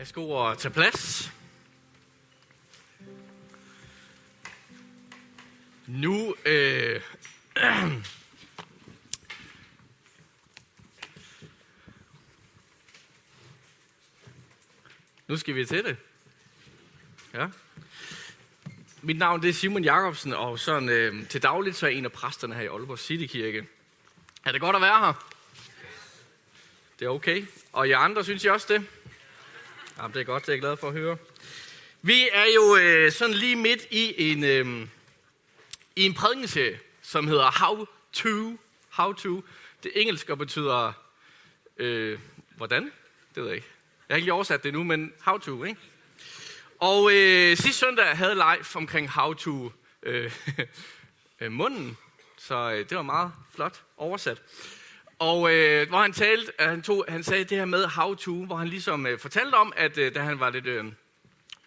Værsgo at tage plads. Nu, øh, nu skal vi til det. Ja. Mit navn det er Simon Jacobsen, og sådan, øh, til dagligt så er jeg en af præsterne her i Aalborg City Kirke. Er det godt at være her? Det er okay. Og I andre synes I også det? Jamen, det er godt, det er jeg glad for at høre. Vi er jo øh, sådan lige midt i en, øh, i en prædikenserie, som hedder How to. How to. Det engelske betyder, øh, hvordan? Det ved jeg ikke. Jeg har ikke lige oversat det nu, men how to, ikke? Og øh, sidste søndag havde live omkring how to øh, øh, munden, så øh, det var meget flot oversat. Og øh, hvor han talte, han, tog, han sagde det her med how to, hvor han ligesom øh, fortalte om, at øh, da han var lidt øh,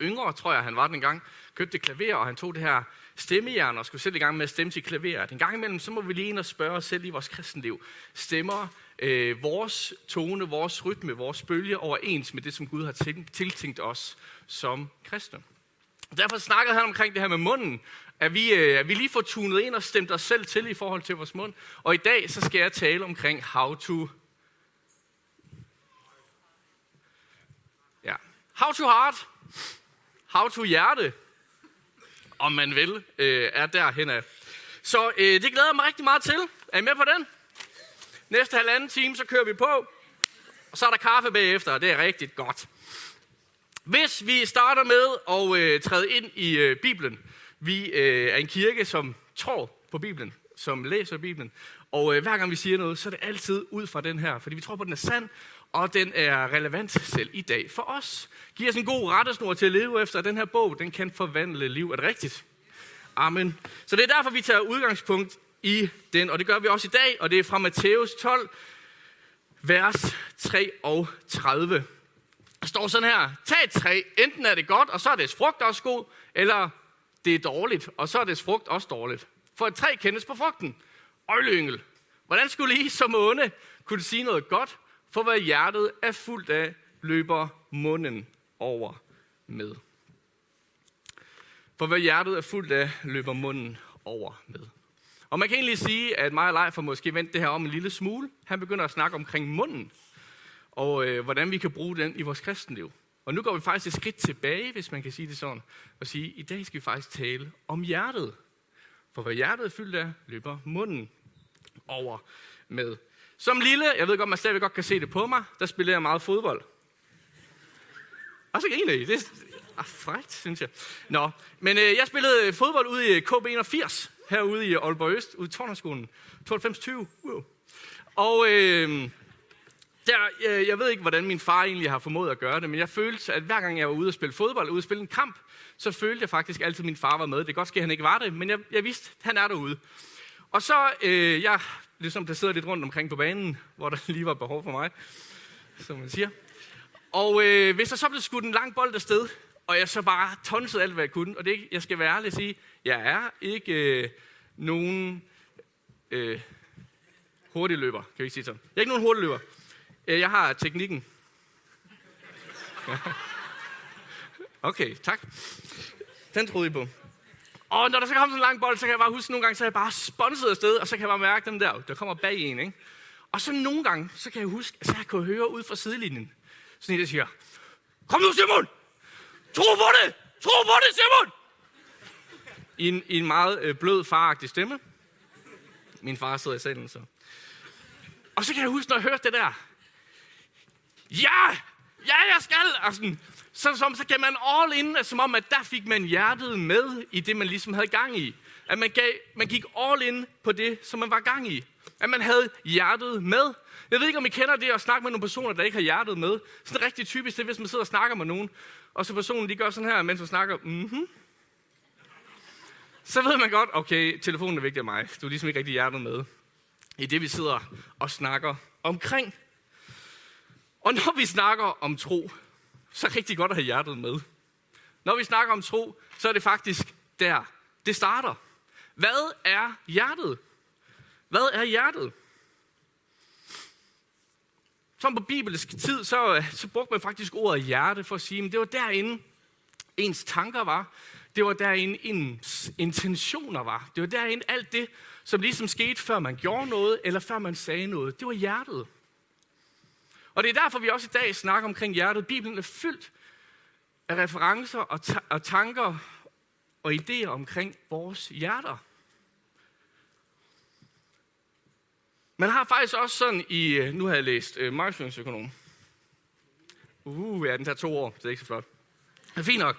yngre, tror jeg han var den gang, købte klaver, og han tog det her stemmejern og skulle sætte i gang med at stemme til klaveret. En gang imellem, så må vi lige ind og spørge os selv i vores kristenliv. Stemmer øh, vores tone, vores rytme, vores bølge overens med det, som Gud har tiltænkt os som kristne? Derfor snakkede han omkring det her med munden, at vi, at øh, vi lige får tunet ind og stemt os selv til i forhold til vores mund. Og i dag, så skal jeg tale omkring how to... Ja. How to heart. How to hjerte. Om man vil, øh, er derhen af. Så øh, det glæder jeg mig rigtig meget til. Er I med på den? Næste halvanden time, så kører vi på. Og så er der kaffe bagefter, og det er rigtig godt. Hvis vi starter med at øh, træde ind i øh, Bibelen, vi øh, er en kirke, som tror på Bibelen, som læser Bibelen. Og øh, hver gang vi siger noget, så er det altid ud fra den her, fordi vi tror på, at den er sand, og den er relevant selv i dag for os. Giv os en god rettesnor til at leve efter, at den her bog, den kan forvandle liv. Er det rigtigt? Amen. Så det er derfor, vi tager udgangspunkt i den, og det gør vi også i dag, og det er fra Matthæus 12, vers 33. Der står sådan her, tag et træ, enten er det godt, og så er dets frugt også god, eller det er dårligt, og så er dets frugt også dårligt. For et træ kendes på frugten. Øjleyngel. Hvordan skulle I som onde kunne sige noget godt, for hvad hjertet er fuldt af, løber munden over med. For hvad hjertet er fuldt af, løber munden over med. Og man kan egentlig sige, at mig og Leif har måske vendt det her om en lille smule. Han begynder at snakke omkring munden, og øh, hvordan vi kan bruge den i vores kristenliv. Og nu går vi faktisk et skridt tilbage, hvis man kan sige det sådan, og sige, i dag skal vi faktisk tale om hjertet. For hvad hjertet er fyldt af, løber munden over med. Som lille, jeg ved godt, man stadigvæk godt kan se det på mig, der spiller jeg meget fodbold. Og så griner I. Det er ah, frækt, synes jeg. Nå, men øh, jeg spillede øh, fodbold ude i øh, KB81, herude i Aalborg Øst, ude i Tornerskolen. 92-20. Wow. Og øh, der, øh, jeg ved ikke, hvordan min far egentlig har formået at gøre det, men jeg følte, at hver gang jeg var ude og spille fodbold, ude og spille en kamp, så følte jeg faktisk altid, at min far var med. Det kan godt ske, at han ikke var det, men jeg, jeg vidste, at han er derude. Og så, øh, jeg ligesom placeret lidt rundt omkring på banen, hvor der lige var behov for mig, som man siger. Og øh, hvis der så blev skudt en lang bold afsted, og jeg så bare tonsede alt, hvad jeg kunne, og det, jeg skal være ærlig og sige, jeg er ikke øh, nogen øh, hurtigløber, kan vi ikke sige sådan. Jeg er ikke nogen hurtigløber. Øh, jeg har teknikken. Okay, tak. Den troede I på. Og når der så kom sådan en lang bold, så kan jeg bare huske, nogle gange, så er jeg bare sponset afsted, og så kan jeg bare mærke dem der, der kommer bag en, ikke? Og så nogle gange, så kan jeg huske, at så jeg kunne høre ud fra sidelinjen, sådan en, der siger, kom nu Simon! Tro på det! Tro på det, Simon! I en, i en meget øh, blød, faragtig stemme. Min far sidder i salen, så. Og så kan jeg huske, når jeg hørte det der, ja, ja, jeg skal. Og sådan, så, så, så gav man all in, som om, at der fik man hjertet med i det, man ligesom havde gang i. At man, gav, man gik all in på det, som man var gang i. At man havde hjertet med. Jeg ved ikke, om I kender det at snakke med nogle personer, der ikke har hjertet med. Sådan er rigtig typisk det, hvis man sidder og snakker med nogen, og så personen de gør sådan her, mens man snakker, mhm. Så ved man godt, okay, telefonen er vigtig af mig. Du er ligesom ikke rigtig hjertet med i det, vi sidder og snakker omkring. Og når vi snakker om tro, så er det rigtig godt at have hjertet med. Når vi snakker om tro, så er det faktisk der, det starter. Hvad er hjertet? Hvad er hjertet? som på bibelsk tid, så, så brugte man faktisk ordet hjerte for at sige, at det var derinde, ens tanker var. Det var derinde, ens intentioner var. Det var derinde alt det, som ligesom skete, før man gjorde noget, eller før man sagde noget. Det var hjertet. Og det er derfor, vi også i dag snakker omkring hjertet. Bibelen er fyldt af referencer og, ta- og tanker og idéer omkring vores hjerter. Man har faktisk også sådan i, øh, nu har jeg læst øh, markedsføringsøkonom. Uh, ja, den tager to år, det er ikke så flot. Det er fint nok.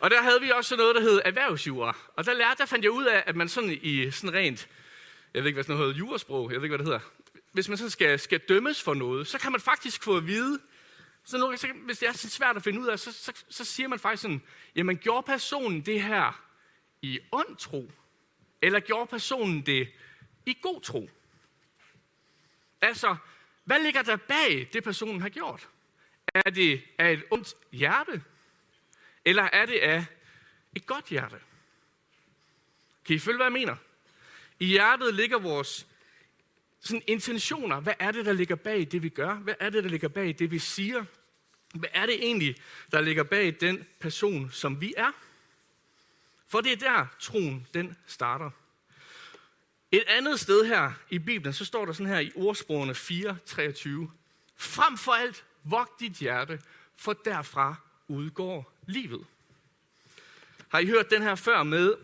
Og der havde vi også sådan noget, der hed erhvervsjura. Og der lærte, der fandt jeg ud af, at man sådan i sådan rent, jeg ved ikke, hvad sådan noget hedder, jurasprog, jeg ved ikke, hvad det hedder. Hvis man så skal, skal dømmes for noget, så kan man faktisk få at vide, så, nu, så hvis det er så svært at finde ud af, så, så, så siger man faktisk sådan, jamen gjorde personen det her i ond tro? Eller gjorde personen det i god tro? Altså, hvad ligger der bag det, personen har gjort? Er det af et ondt hjerte? Eller er det af et godt hjerte? Kan I følge, hvad jeg mener? I hjertet ligger vores sådan intentioner. Hvad er det, der ligger bag det, vi gør? Hvad er det, der ligger bag det, vi siger? Hvad er det egentlig, der ligger bag den person, som vi er? For det er der, troen den starter. Et andet sted her i Bibelen, så står der sådan her i ordsprogene 4:23. Frem for alt, vogt dit hjerte, for derfra udgår livet. Har I hørt den her før med?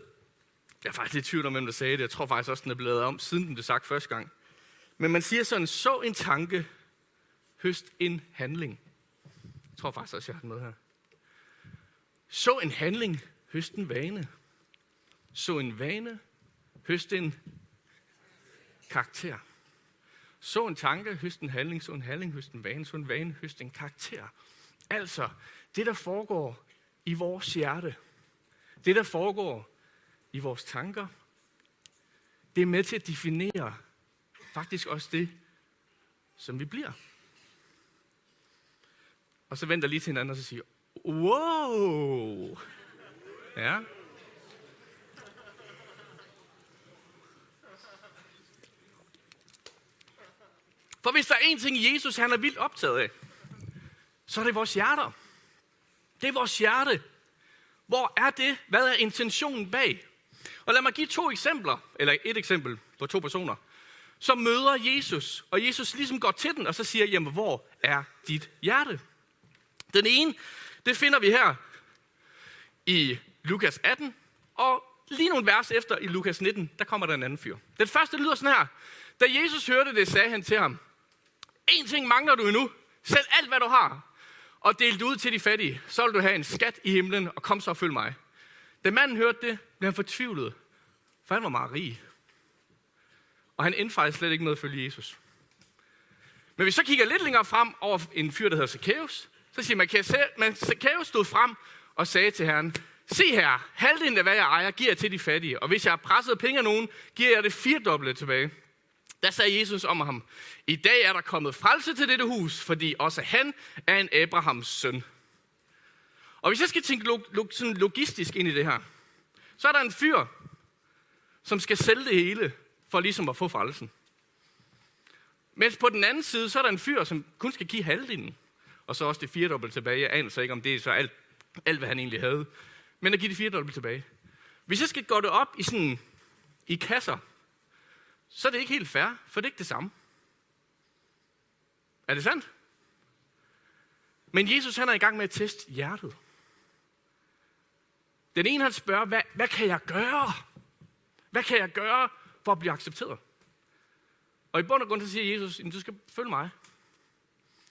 Jeg er faktisk lidt tvivl om, hvem der sagde det. Jeg tror faktisk også, den er blevet om, siden den blev sagt første gang. Men man siger sådan, så en tanke, høst en handling. Jeg tror faktisk også, jeg har den med her. Så en handling, høst en vane. Så en vane, høst en karakter. Så en tanke, høst en handling, så en handling, høst en vane, så en vane, høst en karakter. Altså, det der foregår i vores hjerte, det der foregår i vores tanker, det er med til at definere faktisk også det, som vi bliver. Og så venter lige til hinanden og så siger, wow! Ja. For hvis der er en ting, Jesus han er vildt optaget af, så er det vores hjerter. Det er vores hjerte. Hvor er det? Hvad er intentionen bag? Og lad mig give to eksempler, eller et eksempel på to personer, som møder Jesus, og Jesus ligesom går til den, og så siger, jamen hvor er dit hjerte? Den ene, det finder vi her i Lukas 18, og lige nogle vers efter i Lukas 19, der kommer der en anden fyr. Den første lyder sådan her. Da Jesus hørte det, sagde han til ham, en ting mangler du endnu. Sælg alt, hvad du har, og del det ud til de fattige. Så vil du have en skat i himlen, og kom så og følg mig. Da manden hørte det, blev han fortvivlet, for han var meget rig. Og han endte faktisk slet ikke med at følge Jesus. Men hvis vi så kigger lidt længere frem over en fyr, der hedder Zacchaeus, så siger man, at Zacchaeus stod frem og sagde til herren, Se her, halvdelen af hvad jeg ejer, giver jeg til de fattige, og hvis jeg har presset penge af nogen, giver jeg det firedobbelte tilbage. Der sagde Jesus om ham, i dag er der kommet frelse til dette hus, fordi også han er en Abrahams søn. Og hvis jeg skal tænke log, log, sådan logistisk ind i det her, så er der en fyr, som skal sælge det hele, for ligesom at få frelsen. Mens på den anden side, så er der en fyr, som kun skal give halvdelen, og så også det firedobbelt tilbage. Jeg aner så ikke, om det er så alt, alt hvad han egentlig havde. Men at give det firedobbelt tilbage. Hvis jeg skal gå det op i sådan i kasser, så er det ikke helt fair, for det er ikke det samme. Er det sandt? Men Jesus han er i gang med at teste hjertet. Den ene han spørger, hvad, hvad kan jeg gøre? Hvad kan jeg gøre for at blive accepteret? Og i bund og grund så siger Jesus, du skal følge mig.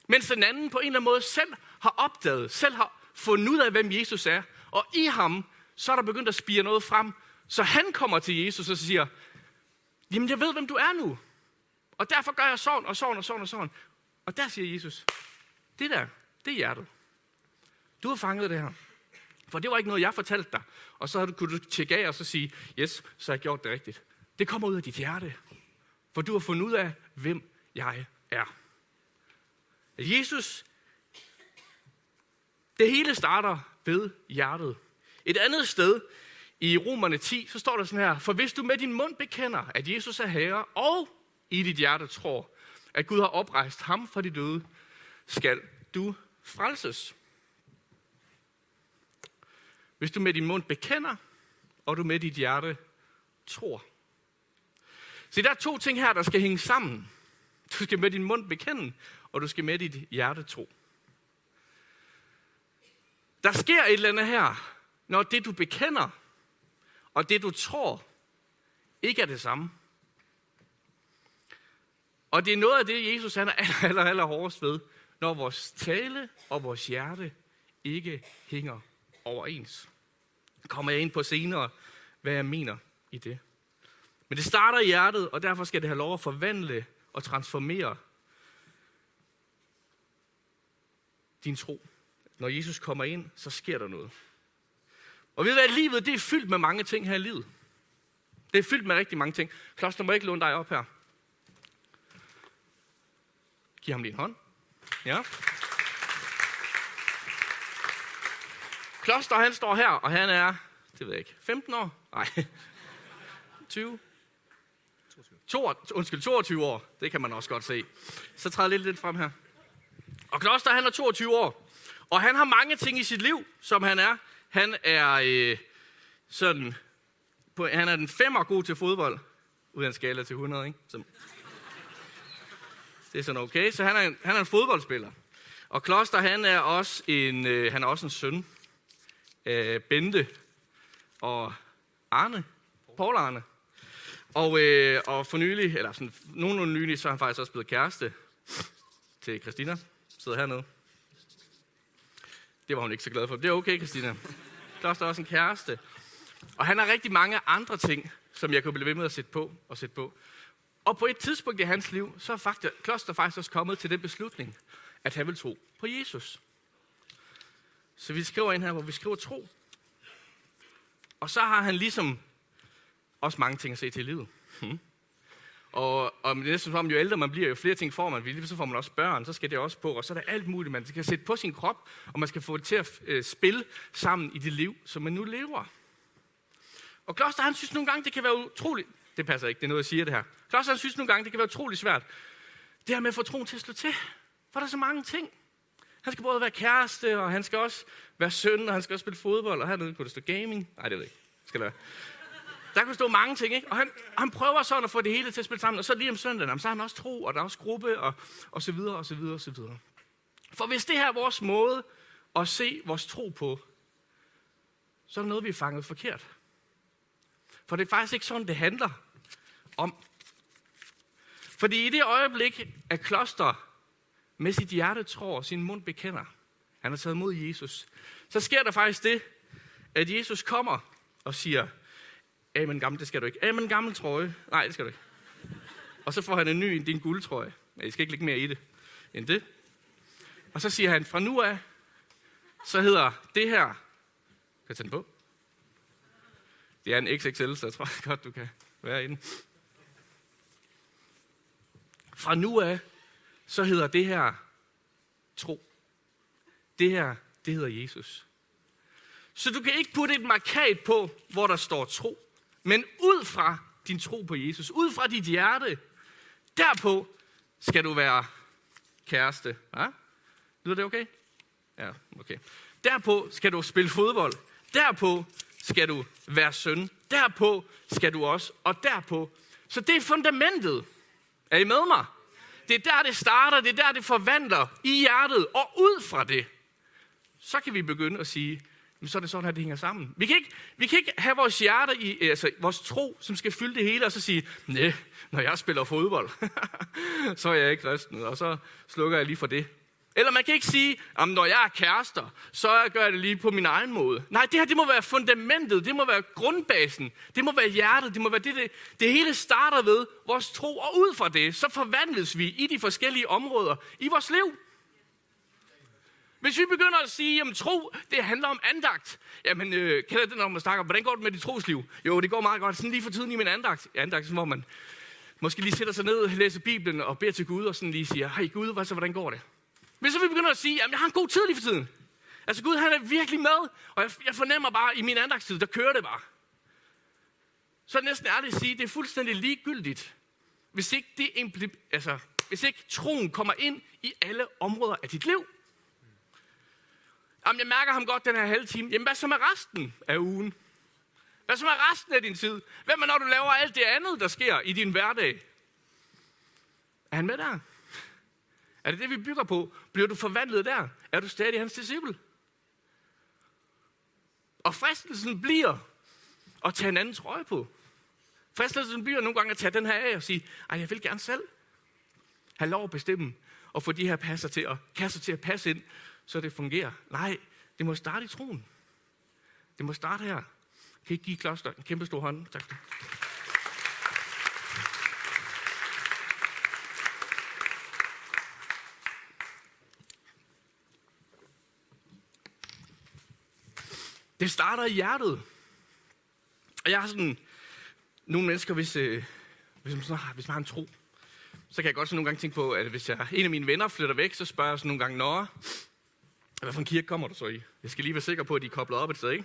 Mens den anden på en eller anden måde selv har opdaget, selv har fundet ud af, hvem Jesus er. Og i ham, så er der begyndt at spire noget frem. Så han kommer til Jesus og siger, jamen jeg ved, hvem du er nu. Og derfor gør jeg sådan og sådan og sådan og sådan. Og der siger Jesus, det der, det er hjertet. Du har fanget det her. For det var ikke noget, jeg fortalte dig. Og så kunne du tjekke af og så sige, yes, så har jeg gjort det rigtigt. Det kommer ud af dit hjerte. For du har fundet ud af, hvem jeg er. Jesus, det hele starter ved hjertet. Et andet sted i Romerne 10, så står der sådan her, for hvis du med din mund bekender, at Jesus er Herre, og i dit hjerte tror, at Gud har oprejst ham fra de døde, skal du frelses. Hvis du med din mund bekender, og du med dit hjerte tror. Så der er to ting her, der skal hænge sammen. Du skal med din mund bekende, og du skal med dit hjerte tro. Der sker et eller andet her, når det du bekender, og det du tror, ikke er det samme. Og det er noget af det, Jesus han er aller, aller, aller hårdest ved, når vores tale og vores hjerte ikke hænger overens. Det kommer jeg ind på senere, hvad jeg mener i det. Men det starter i hjertet, og derfor skal det have lov at forvandle og transformere din tro. Når Jesus kommer ind, så sker der noget. Og ved du hvad, livet det er fyldt med mange ting her i livet. Det er fyldt med rigtig mange ting. Kloster må ikke låne dig op her. Giv ham din hånd. Ja. Kloster, han står her, og han er, det ved jeg ikke, 15 år? Nej. 20? To, undskyld, 22 år. Det kan man også godt se. Så træder lidt lidt frem her. Og Kloster, han er 22 år. Og han har mange ting i sit liv, som han er. Han er øh, sådan, på, han er den femmer god til fodbold. Uden en skala til 100, ikke? Så, det er sådan okay. Så han er en, han er en fodboldspiller. Og Kloster, han er også en, øh, han er også en søn. Øh, Bente og Arne. Paul Arne. Og, øh, og for nylig, eller sådan nogenlunde nylig, så er han faktisk også blevet kæreste til Christina. Sidder hernede. Det var hun ikke så glad for. Det er okay, Christina. Der er også en kæreste. Og han har rigtig mange andre ting, som jeg kunne blive ved med at sætte på og sætte på. Og på et tidspunkt i hans liv, så er faktisk, Kloster faktisk også kommet til den beslutning, at han vil tro på Jesus. Så vi skriver ind her, hvor vi skriver tro. Og så har han ligesom også mange ting at se til i livet. Hmm. Og, og det er næsten som jo ældre man bliver, jo flere ting får man. Så får man også børn, så skal det også på. Og så er der alt muligt, man skal sætte på sin krop, og man skal få det til at øh, spille sammen i det liv, som man nu lever. Og Kloster, han synes nogle gange, det kan være utroligt. Det passer ikke, det er noget, jeg siger det her. Kloster, han synes nogle gange, det kan være utroligt svært. Det her med at få troen til at slå til. For der er så mange ting. Han skal både være kæreste, og han skal også være søn, og han skal også spille fodbold, og hernede kunne det stå gaming. Nej, det ved jeg ikke. Skal det være. Der kan stå mange ting, ikke? Og han, han prøver sådan at få det hele til at spille sammen. Og så lige om søndagen, så har han også tro, og der er også gruppe, og, og så videre, og så videre, og så videre. For hvis det her er vores måde at se vores tro på, så er det noget, vi er fanget forkert. For det er faktisk ikke sådan, det handler om. Fordi i det øjeblik, at kloster med sit hjerte tror sin mund bekender, han har taget mod Jesus, så sker der faktisk det, at Jesus kommer og siger, Amen gammel, det skal du ikke. Amen gammel trøje. Nej, det skal du ikke. Og så får han en ny, din guldtrøje. Men jeg skal ikke lægge mere i det end det. Og så siger han, fra nu af, så hedder det her, kan jeg tage den på? Det er en XXL, så jeg tror godt, du kan være i den. Fra nu af, så hedder det her tro. Det her, det hedder Jesus. Så du kan ikke putte et markat på, hvor der står tro. Men ud fra din tro på Jesus, ud fra dit hjerte, derpå skal du være kæreste. Ja? Lyder det okay? Ja, okay. Derpå skal du spille fodbold. Derpå skal du være søn. Derpå skal du også. Og derpå. Så det er fundamentet. Er I med mig? Det er der, det starter. Det er der, det forvandler i hjertet. Og ud fra det, så kan vi begynde at sige, men så er det sådan, at det hænger sammen. Vi kan ikke, vi kan ikke have vores hjerte i, øh, altså vores tro, som skal fylde det hele, og så sige, nej, når jeg spiller fodbold, så er jeg ikke kristen, og så slukker jeg lige for det. Eller man kan ikke sige, at når jeg er kærester, så gør jeg det lige på min egen måde. Nej, det her det må være fundamentet, det må være grundbasen, det må være hjertet, det må være det, det, det hele starter ved vores tro, og ud fra det, så forvandles vi i de forskellige områder i vores liv. Hvis vi begynder at sige, at tro, det handler om andagt. Jamen, øh, kender det, når man snakker, hvordan går det med dit trosliv? Jo, det går meget godt. Sådan lige for tiden i min andagt. Andagt, hvor man måske lige sætter sig ned, læser Bibelen og beder til Gud, og sådan lige siger, hej Gud, hvad så, hvordan går det? Men så vi begynder at sige, at jeg har en god tid lige for tiden. Altså Gud, han er virkelig med, og jeg, jeg fornemmer bare, at i min andagstid, der kører det bare. Så er det næsten ærligt at sige, at det er fuldstændig ligegyldigt, hvis ikke det, altså, hvis ikke troen kommer ind i alle områder af dit liv. Jamen, jeg mærker ham godt den her halve time. Jamen, hvad så med resten af ugen? Hvad så med resten af din tid? Hvad med, når du laver alt det andet, der sker i din hverdag? Er han med der? Er det det, vi bygger på? Bliver du forvandlet der? Er du stadig hans disciple? Og fristelsen bliver at tage en anden trøje på. Fristelsen bliver nogle gange at tage den her af og sige, ej, jeg vil gerne selv have lov at bestemme og få de her passer til at, kasser til at passe ind, så det fungerer. Nej, det må starte i troen. Det må starte her. Kan I give kloster en kæmpe stor hånd? Tak. Det starter i hjertet. Og jeg har sådan nogle mennesker, hvis, øh, hvis, man, sådan har, hvis man har en tro, så kan jeg godt sådan nogle gange tænke på, at hvis jeg, en af mine venner flytter væk, så spørger jeg sådan nogle gange, Nå, hvad for en kirke kommer du så i? Jeg skal lige være sikker på, at de er koblet op et sted, ikke?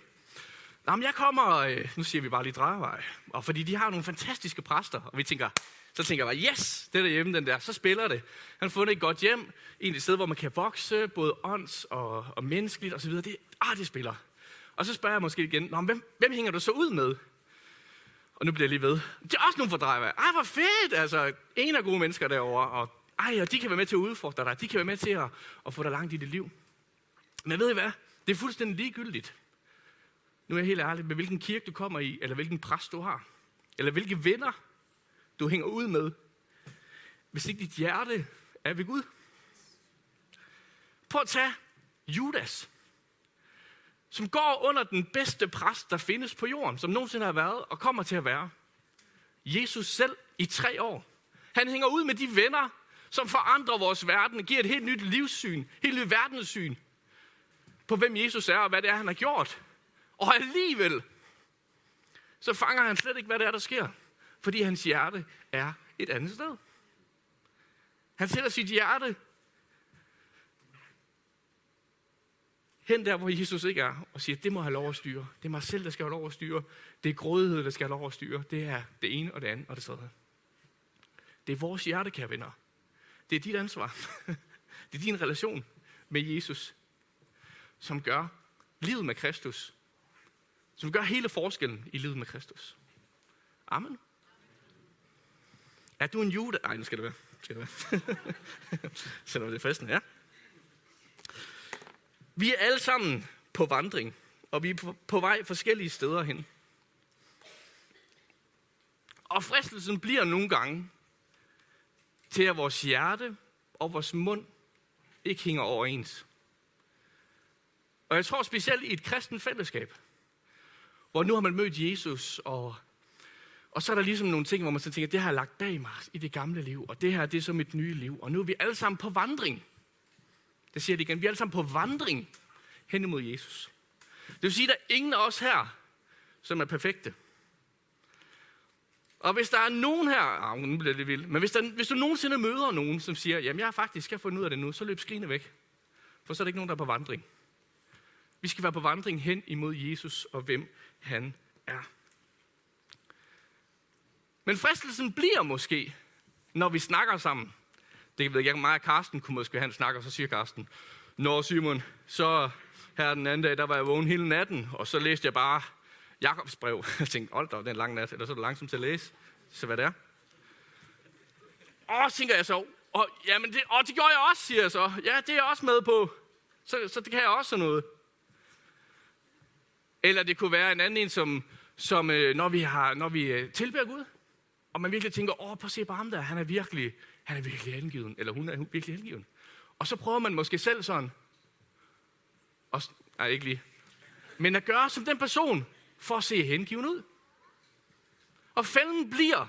Nå, men jeg kommer, øh, nu siger vi bare lige drejevej. Og fordi de har nogle fantastiske præster, og vi tænker, så tænker jeg bare, yes, det er hjemme, den der. Så spiller det. Han har fundet et godt hjem, en et sted, hvor man kan vokse, både ånds og, og menneskeligt osv. Det, ah, det spiller. Og så spørger jeg måske igen, Nå, hvem, hvem hænger du så ud med? Og nu bliver jeg lige ved. Det er også nogle fordrejere. Ej, hvor fedt! Altså, en af gode mennesker derovre. Og, ej, og de kan være med til at udfordre dig. De kan være med til at, at få dig langt i dit liv. Men ved I hvad? Det er fuldstændig ligegyldigt. Nu er jeg helt ærlig med, hvilken kirke du kommer i, eller hvilken præst du har. Eller hvilke venner du hænger ud med. Hvis ikke dit hjerte er ved Gud. Prøv at tage Judas som går under den bedste præst, der findes på jorden, som nogensinde har været og kommer til at være. Jesus selv i tre år. Han hænger ud med de venner, som forandrer vores verden, giver et helt nyt livssyn, helt nyt verdenssyn på, hvem Jesus er og hvad det er, han har gjort. Og alligevel, så fanger han slet ikke, hvad det er, der sker. Fordi hans hjerte er et andet sted. Han sætter sit hjerte hen der, hvor Jesus ikke er, og siger, det må have lov at styre. Det er mig selv, der skal have lov at styre. Det er grådighed, der skal have lov at styre. Det er det ene og det andet og det tredje. Det er vores hjerte, kære venner. Det er dit ansvar. det er din relation med Jesus, som gør livet med Kristus. Som gør hele forskellen i livet med Kristus. Amen. Er du en jude? Nej, nu skal det være. Skal det være. Selvom det er festen, ja. Vi er alle sammen på vandring, og vi er på, på vej forskellige steder hen. Og fristelsen bliver nogle gange til, at vores hjerte og vores mund ikke hænger overens. Og jeg tror specielt i et kristen fællesskab, hvor nu har man mødt Jesus, og, og så er der ligesom nogle ting, hvor man så tænker, det har jeg lagt bag mig i det gamle liv, og det her det er så mit nye liv, og nu er vi alle sammen på vandring. Det siger det igen. Vi er alle sammen på vandring hen imod Jesus. Det vil sige, at der er ingen af os her, som er perfekte. Og hvis der er nogen her, ah, nu bliver det vildt, men hvis, der, hvis du nogensinde møder nogen, som siger, jamen jeg har faktisk skal fundet ud af det nu, så løb skrigende væk. For så er der ikke nogen, der er på vandring. Vi skal være på vandring hen imod Jesus og hvem han er. Men fristelsen bliver måske, når vi snakker sammen, det ved jeg ikke, mig og Karsten kunne måske have en snak, og så siger Karsten, Nå Simon, så her den anden dag, der var jeg vågen hele natten, og så læste jeg bare Jakobs brev. Jeg tænkte, hold da, det er en lang nat, eller så er det langsomt til at læse. Så hvad det er. Og tænker jeg så, og, jamen det, og det gjorde jeg også, siger jeg så. Ja, det er jeg også med på. Så, så det kan jeg også sådan noget. Eller det kunne være en anden en, som, som øh, når vi, har, når vi øh, tilbærer Gud, og man virkelig tænker, åh, prøv at se på ham der, han er virkelig, han er virkelig hengiven, eller hun er virkelig hengiven. Og så prøver man måske selv sådan, og, nej, ikke lige, men at gøre som den person, for at se hengiven ud. Og fælden bliver,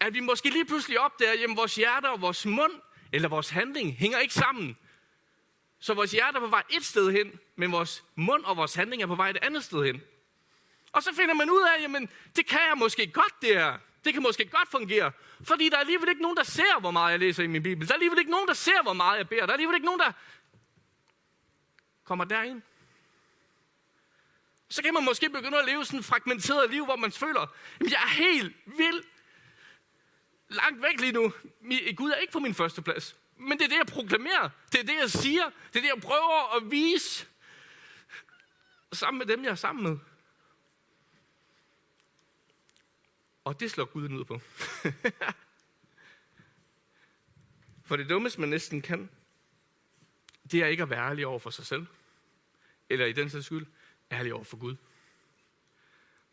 at vi måske lige pludselig opdager, at vores hjerte og vores mund, eller vores handling, hænger ikke sammen. Så vores hjerte er på vej et sted hen, men vores mund og vores handling er på vej et andet sted hen. Og så finder man ud af, jamen, det kan jeg måske godt, det her. Det kan måske godt fungere. Fordi der er alligevel ikke nogen, der ser, hvor meget jeg læser i min bibel. Der er alligevel ikke nogen, der ser, hvor meget jeg beder. Der er alligevel ikke nogen, der kommer derind. Så kan man måske begynde at leve sådan et fragmenteret liv, hvor man føler, at jeg er helt vild langt væk lige nu. Gud er ikke på min første plads. Men det er det, jeg proklamerer. Det er det, jeg siger. Det er det, jeg prøver at vise. Sammen med dem, jeg er sammen med. Og det slår Gud ned på. For det dummeste, man næsten kan, det er ikke at være ærlig over for sig selv. Eller i den sags skyld, ærlig over for Gud.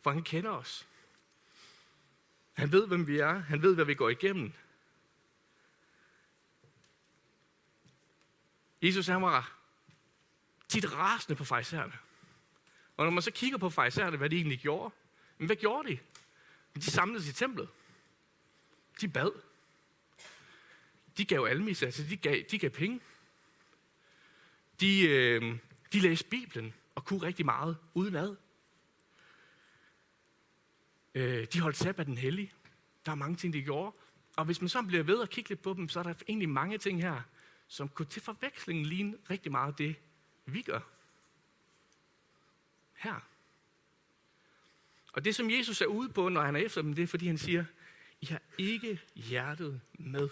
For han kender os. Han ved, hvem vi er. Han ved, hvad vi går igennem. Jesus han var tit rasende på fejserne. Og når man så kigger på fejserne, hvad de egentlig gjorde, men hvad gjorde de? De samledes i templet. De bad. De gav almis, altså de gav, de gav penge. De, øh, de læste Bibelen og kunne rigtig meget uden ad. Øh, de holdt sabbaten hellig. Der er mange ting, de gjorde. Og hvis man så bliver ved at kigge lidt på dem, så er der egentlig mange ting her, som kunne til forveksling ligne rigtig meget det, vi gør. Her. Og det, som Jesus er ude på, når han er efter dem, det er, fordi han siger, I har ikke hjertet med.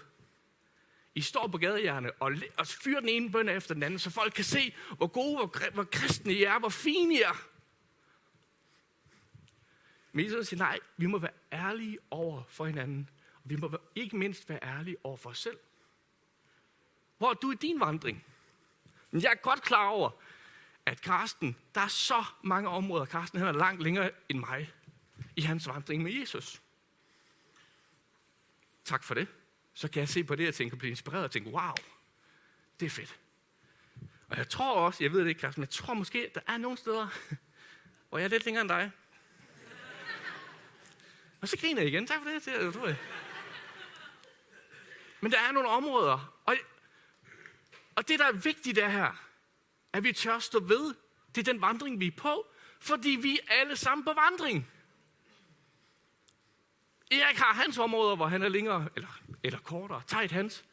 I står på gadehjerne og, og fyrer den ene bøn efter den anden, så folk kan se, hvor gode, hvor, hvor kristne I er, hvor fine I er. Men Jesus siger, nej, vi må være ærlige over for hinanden. Og vi må ikke mindst være ærlige over for os selv. Hvor er du i din vandring? Men jeg er godt klar over, at Karsten, der er så mange områder, Karsten han er langt længere end mig i hans vandring med Jesus. Tak for det. Så kan jeg se på det og tænke, blive inspireret og tænke, wow, det er fedt. Og jeg tror også, jeg ved det ikke, Karsten, men jeg tror måske, der er nogle steder, hvor jeg er lidt længere end dig. Og så griner jeg igen. Tak for det. det. Men der er nogle områder, og, og det, der er vigtigt er her, at vi tør stå ved, det er den vandring, vi er på, fordi vi er alle sammen på vandring. Erik har hans områder, hvor han er længere, eller, eller kortere. tæt hans.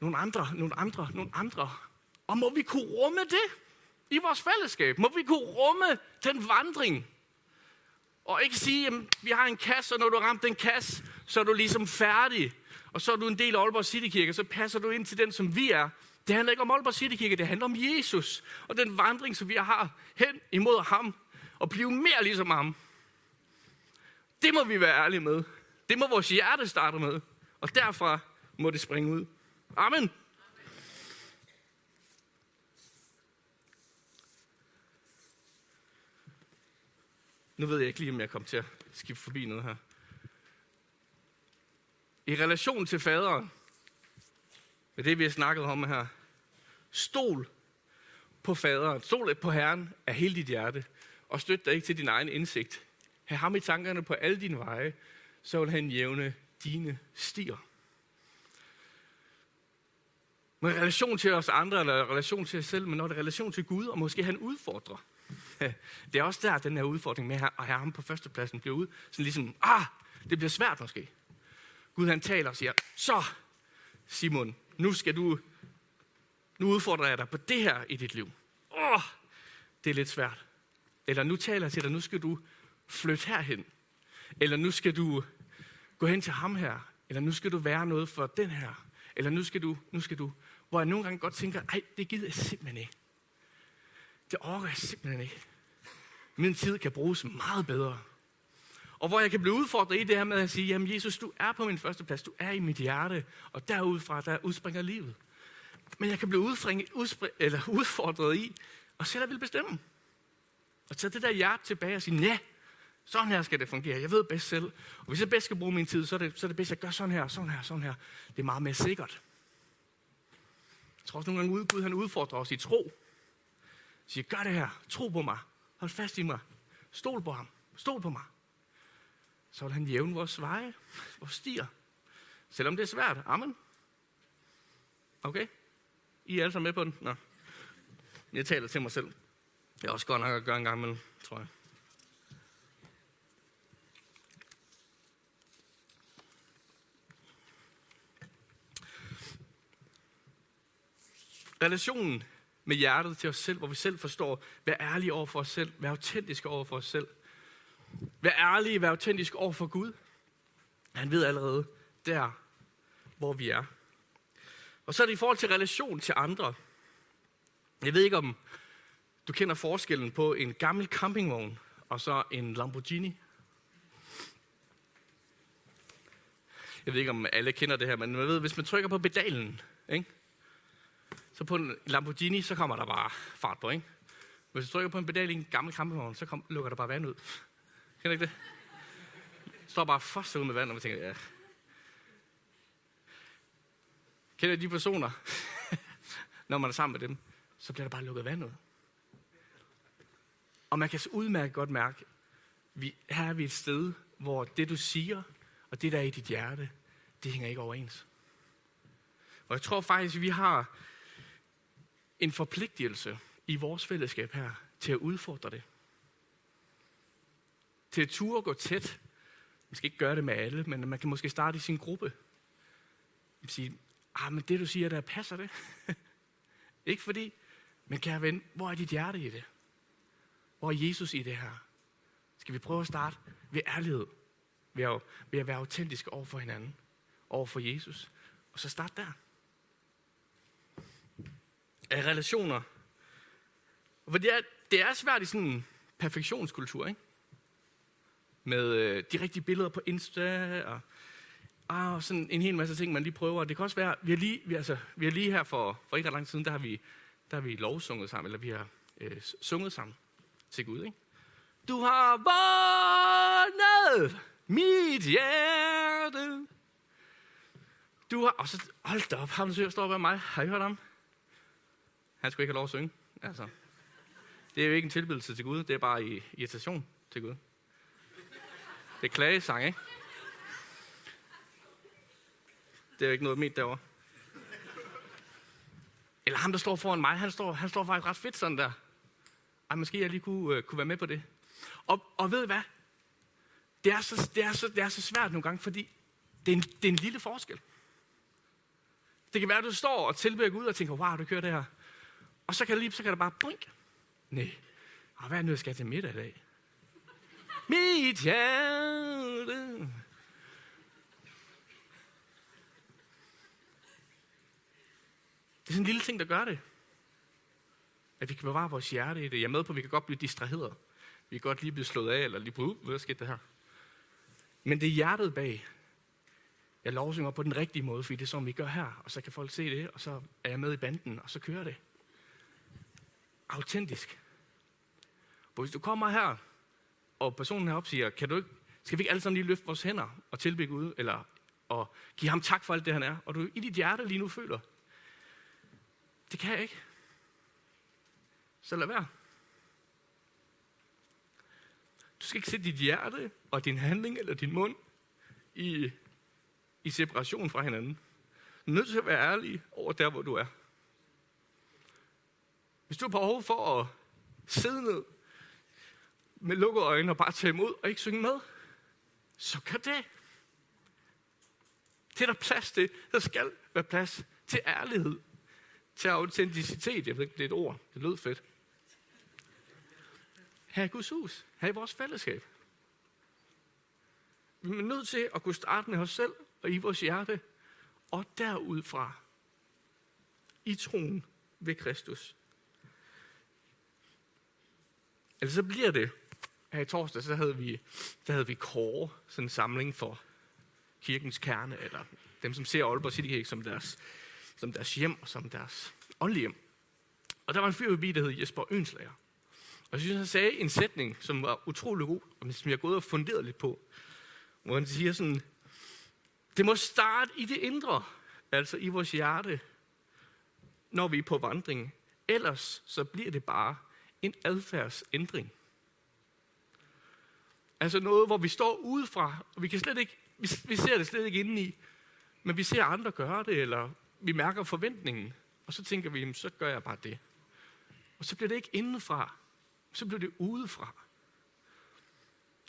Nogle andre, nogle andre, nogle andre. Og må vi kunne rumme det i vores fællesskab? Må vi kunne rumme den vandring? Og ikke sige, at vi har en kasse, og når du har ramt den kasse, så er du ligesom færdig. Og så er du en del af Aalborg Citykirke, så passer du ind til den, som vi er. Det handler ikke om Aalborg Citykirke, det handler om Jesus. Og den vandring, som vi har hen imod ham. Og blive mere ligesom ham. Det må vi være ærlige med. Det må vores hjerte starte med. Og derfra må det springe ud. Amen. Nu ved jeg ikke lige, om jeg kommer til at skifte forbi noget her. I relation til faderen, med det vi har snakket om her, stol på faderen, stol på Herren af hele dit hjerte, og støt dig ikke til din egen indsigt. Hav ham i tankerne på alle dine veje, så vil han jævne dine stier. Med relation til os andre, eller relation til os selv, men når det er relation til Gud, og måske han udfordrer. Det er også der, den her udfordring med at have ham på førstepladsen bliver ud. Sådan ligesom, ah, det bliver svært måske. Gud han taler og siger, så Simon, nu skal du, nu udfordrer jeg dig på det her i dit liv. Åh, oh, det er lidt svært. Eller nu taler jeg til dig, nu skal du flytte herhen. Eller nu skal du gå hen til ham her. Eller nu skal du være noget for den her. Eller nu skal du, nu skal du. Hvor jeg nogle gange godt tænker, ej, det gider jeg simpelthen ikke. Det overgår jeg simpelthen ikke. Min tid kan bruges meget bedre. Og hvor jeg kan blive udfordret i det her med at sige, jamen Jesus, du er på min første plads, du er i mit hjerte, og derudfra, der udspringer livet. Men jeg kan blive udspring, eller udfordret i, og selv vil bestemme. Og tage det der hjerte tilbage og sige, ja, sådan her skal det fungere. Jeg ved bedst selv. Og hvis jeg bedst skal bruge min tid, så er det, så er det bedst, at jeg gør sådan her, sådan her, sådan her. Det er meget mere sikkert. Jeg tror også nogle gange, at Gud han udfordrer os i tro. Siger, gør det her. Tro på mig. Hold fast i mig. Stol på ham. Stol på mig. Så vil han jævne vores veje, vores stier. Selvom det er svært. Amen. Okay? I er alle sammen med på den? Nå. Jeg taler til mig selv. Det er også godt nok at gøre en gang imellem, tror jeg. Relationen med hjertet til os selv, hvor vi selv forstår, vær ærlige over for os selv, vær autentiske over for os selv. Vær ærlig, vær autentisk over for Gud. Han ved allerede der, hvor vi er. Og så er det i forhold til relation til andre. Jeg ved ikke, om du kender forskellen på en gammel campingvogn og så en Lamborghini. Jeg ved ikke, om alle kender det her, men man ved, hvis man trykker på pedalen, ikke? så på en Lamborghini, så kommer der bare fart på. Ikke? Hvis du trykker på en pedal i en gammel campingvogn, så kom, lukker der bare vand ud. Kender ikke det? står bare fast ud med vand, og man tænker, ja. Kender de personer, når man er sammen med dem, så bliver der bare lukket vand ud. Og man kan så udmærket godt mærke, vi, her er vi et sted, hvor det du siger, og det der er i dit hjerte, det hænger ikke overens. Og jeg tror faktisk, vi har en forpligtelse i vores fællesskab her til at udfordre det. Til at ture gå tæt. Man skal ikke gøre det med alle, men man kan måske starte i sin gruppe. Man sige, ah, men det du siger, der passer det. ikke fordi, men kære ven, hvor er dit hjerte i det? Hvor er Jesus i det her? Skal vi prøve at starte ved ærlighed? Ved at, ved at være autentiske over for hinanden, over for Jesus. Og så start der. Af relationer. For det er, det er svært i sådan en perfektionskultur, ikke? Med øh, de rigtige billeder på Insta, og, ah, sådan en hel masse ting, man lige prøver. Det kan også være, vi har lige, vi, altså, vi har lige her for, for ikke ret lang tid siden, der har vi, der har vi lovsunget sammen, eller vi har øh, sunget sammen til Gud, ikke? Du har vundet mit hjerte. Du har... Og så, hold da op, ham der står bag mig. Har I hørt ham? Han skulle ikke have lov at synge. Altså, det er jo ikke en tilbedelse til Gud, det er bare i irritation til Gud. Det er klagesang, ikke? Det er jo ikke noget mit derovre. Eller ham, der står foran mig, han står, han står faktisk ret fedt sådan der. Ej, måske jeg lige kunne, øh, kunne være med på det. Og, og ved I hvad? Det er, så, det, er så, det er så svært nogle gange, fordi det er, en, det er en lille forskel. Det kan være, at du står og tilbeder Gud og tænker, wow, du kører det her. Og så kan det lige, så kan det bare blink. Nej, og hvad er det nu, jeg skal til middag i dag? Mit hjerte. Det er sådan en lille ting, der gør det. At vi kan bevare vores hjerte i det. Jeg er med på, at vi kan godt blive distraheret. Vi kan godt lige blive slået af, eller lige på, uh, hvad skete det her? Men det er hjertet bag. Jeg lovsynger på den rigtige måde, fordi det er sådan, vi gør her. Og så kan folk se det, og så er jeg med i banden, og så kører det. Autentisk. Hvis du kommer her, og personen heroppe siger, kan du ikke, skal vi ikke alle sammen lige løfte vores hænder og tilbygge Gud, eller og give ham tak for alt det, han er, og du i dit hjerte lige nu føler, det kan jeg ikke. Så lad være. Du skal ikke sætte dit hjerte og din handling eller din mund i, i separation fra hinanden. Du er nødt til at være ærlig over der, hvor du er. Hvis du har behov for at sidde ned med lukkede øjne og bare tage imod og ikke synge med, så kan det. Det er der plads til. Der skal være plads til ærlighed, til autenticitet. Jeg ved ikke, det er et ord. Det lød fedt. Her i Guds hus. Her i vores fællesskab. Vi er nødt til at kunne starte med os selv og i vores hjerte. Og derudfra i troen ved Kristus. Altså så bliver det, her i torsdag, så havde vi, så havde vi kåre, sådan en samling for kirkens kerne, eller dem, som ser Aalborg City Kirke som deres, som deres hjem og som deres åndelige hjem. Og der var en fyr forbi, der hed Jesper Ønslager. Og jeg synes, han sagde en sætning, som var utrolig god, og som jeg har gået og funderet lidt på. Hvor han siger sådan, det må starte i det indre, altså i vores hjerte, når vi er på vandring. Ellers så bliver det bare en adfærdsændring. Altså noget, hvor vi står udefra, og vi, kan slet ikke, vi, vi ser det slet ikke indeni, men vi ser andre gøre det, eller vi mærker forventningen, og så tænker vi, så gør jeg bare det. Og så bliver det ikke indenfra, så bliver det udefra.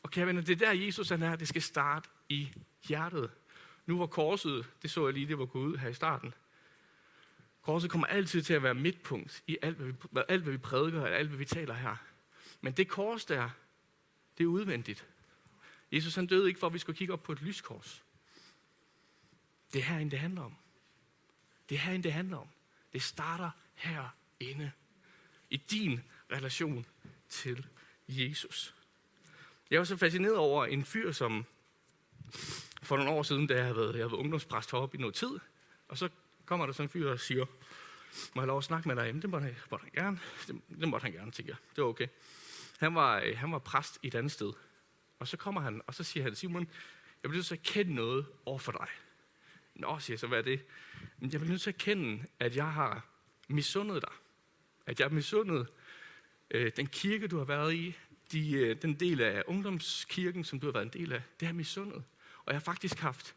Og kære venner, det er der Jesus han er, det skal starte i hjertet. Nu var korset, det så jeg lige, det var gået ud her i starten. Korset kommer altid til at være midtpunkt i alt, hvad vi, alt, hvad vi prædiker, og alt, hvad vi taler her. Men det kors der, det er udvendigt. Jesus han døde ikke for, at vi skulle kigge op på et lyskors. Det er herinde, det handler om. Det er herinde, det handler om. Det starter herinde. I din relation til Jesus. Jeg var så fascineret over en fyr, som for nogle år siden, da jeg havde været, jeg havde været ungdomspræst heroppe i noget tid, og så kommer der sådan en fyr og siger, må jeg lov at snakke med dig? Jamen, det måtte han, måtte han gerne. Det, det måtte han gerne, tænker jeg. Det var okay. Han var, øh, han var præst i et andet sted. Og så kommer han, og så siger han, Simon, jeg bliver nødt til at kende noget over for dig. Nå, siger jeg så, hvad er det? Men jeg bliver nødt til at kende, at jeg har misundet dig. At jeg har misundet øh, den kirke, du har været i, de, øh, den del af ungdomskirken, som du har været en del af, det har jeg misundet. Og jeg har faktisk haft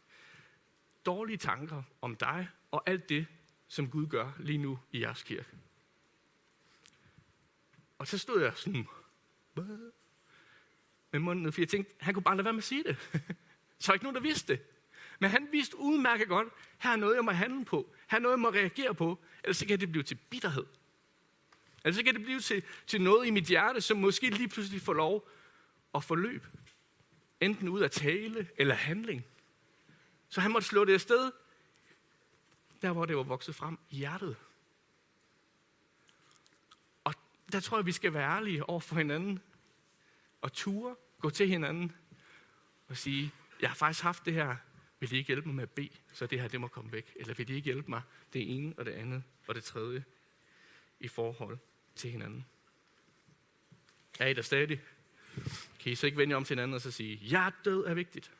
dårlige tanker om dig og alt det, som Gud gør lige nu i jeres kirke. Og så stod jeg sådan, med munden for jeg tænkte, han kunne bare lade være med at sige det. så er ikke nogen, der vidste det. Men han vidste udmærket godt, her er noget, jeg må handle på. Her er noget, jeg må reagere på. Ellers så kan det blive til bitterhed. Ellers så kan det blive til, til noget i mit hjerte, som måske lige pludselig får lov at forløbe. Enten ud af tale eller handling. Så han måtte slå det afsted, der hvor det var vokset frem i hjertet. Og der tror jeg, vi skal være ærlige over for hinanden. Og ture, gå til hinanden og sige, jeg har faktisk haft det her, vil I ikke hjælpe mig med at bede, så det her det må komme væk? Eller vil I ikke hjælpe mig det ene og det andet og det tredje i forhold til hinanden? Er I der stadig? Kan I så ikke vende jer om til hinanden og så sige, jeg død er vigtigt?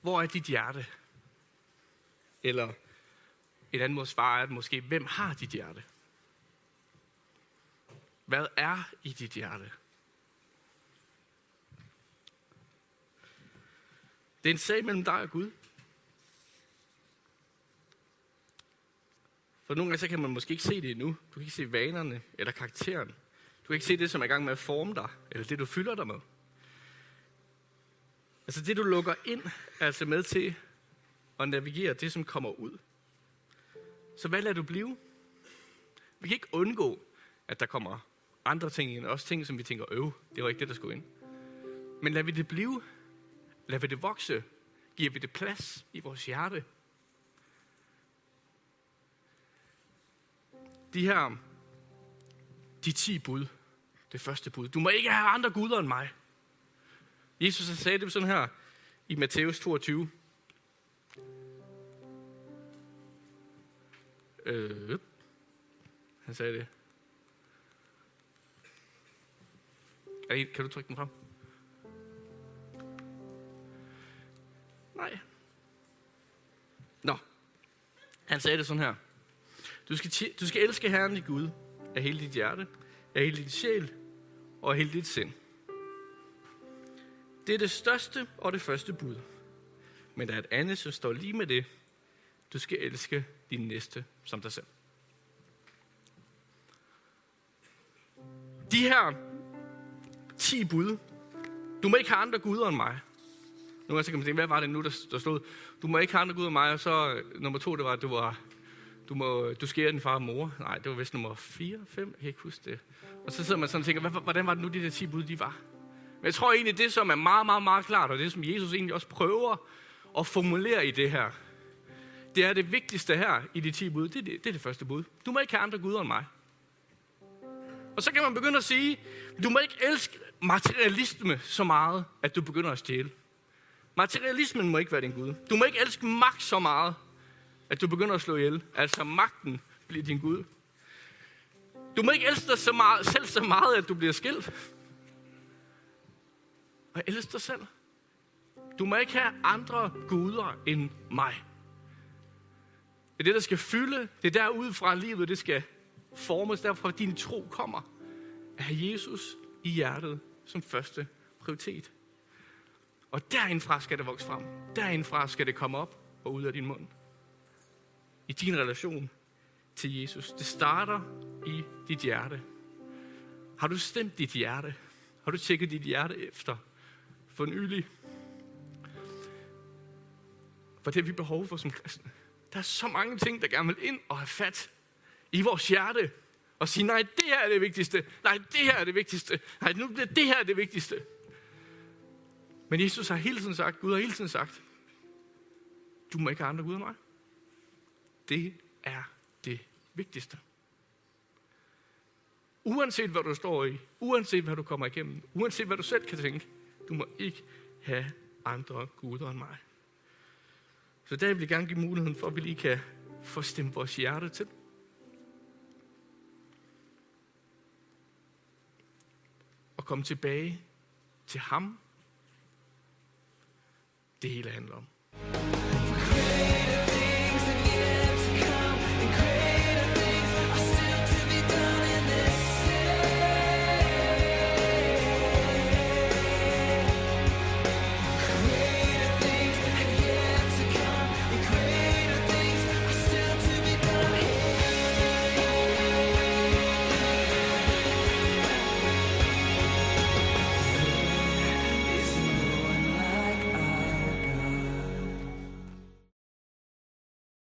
Hvor er dit hjerte? Eller et andet måde svare er måske, hvem har dit hjerte? Hvad er i dit hjerte? Det er en sag mellem dig og Gud. For nogle gange så kan man måske ikke se det endnu. Du kan ikke se vanerne eller karakteren. Du kan ikke se det, som er i gang med at forme dig, eller det, du fylder dig med. Altså det, du lukker ind, er altså med til at navigere det, som kommer ud. Så hvad lader du blive? Vi kan ikke undgå, at der kommer andre ting ind. Også ting, som vi tænker, øv, det var ikke det, der skulle ind. Men lad vi det blive. Lad vi det vokse. Giver vi det plads i vores hjerte. De her, de ti bud, det første bud. Du må ikke have andre guder end mig. Jesus han sagde det sådan her i Matthæus 22. Øh, han sagde det. Kan du trykke den frem? Nej. Nå. Han sagde det sådan her. Du skal, du skal elske Herren din Gud af hele dit hjerte, af hele din sjæl og af hele dit sind. Det er det største og det første bud. Men der er et andet, som står lige med det. Du skal elske din næste som dig selv. De her 10 bud. Du må ikke have andre guder end mig. Nu kan man tænke, hvad var det nu, der, der stod? Du må ikke have andre guder end mig. Og så øh, nummer to, det var, at du var du, må, du skærer din far og mor. Nej, det var vist nummer 4, 5, jeg kan ikke huske det. Og så sidder man sådan og tænker, hvordan var det nu, de der 10 bud, de var? Men jeg tror egentlig, det som er meget, meget, meget klart, og det som Jesus egentlig også prøver at formulere i det her, det er det vigtigste her i de 10 bud. Det er det, det, er det første bud. Du må ikke have andre guder end mig. Og så kan man begynde at sige, du må ikke elske materialisme så meget, at du begynder at stjæle. Materialismen må ikke være din Gud. Du må ikke elske magt så meget, at du begynder at slå ihjel. Altså magten bliver din Gud. Du må ikke elske dig så meget, selv så meget, at du bliver skilt. Og elsk dig selv. Du må ikke have andre guder end mig. Det er det, der skal fylde. Det er derudfra livet, det skal formes. Derfor din tro kommer. At have Jesus i hjertet som første prioritet. Og derindfra skal det vokse frem. Derindfra skal det komme op og ud af din mund. I din relation til Jesus. Det starter i dit hjerte. Har du stemt dit hjerte? Har du tjekket dit hjerte efter? For nylig. For det har vi behov for som kristne. Der er så mange ting, der gerne vil ind og have fat i vores hjerte. Og sige, nej, det her er det vigtigste. Nej, det her er det vigtigste. Nej, nu bliver det her det vigtigste. Men Jesus har hele tiden sagt, Gud har hele tiden sagt, du må ikke have andre Gud end mig. Det er det vigtigste. Uanset hvad du står i, uanset hvad du kommer igennem, uanset hvad du selv kan tænke, du må ikke have andre guder end mig. Så der vil jeg gerne give muligheden for, at vi lige kan få stemt vores hjerte til. Og komme tilbage til ham. Det hele handler om.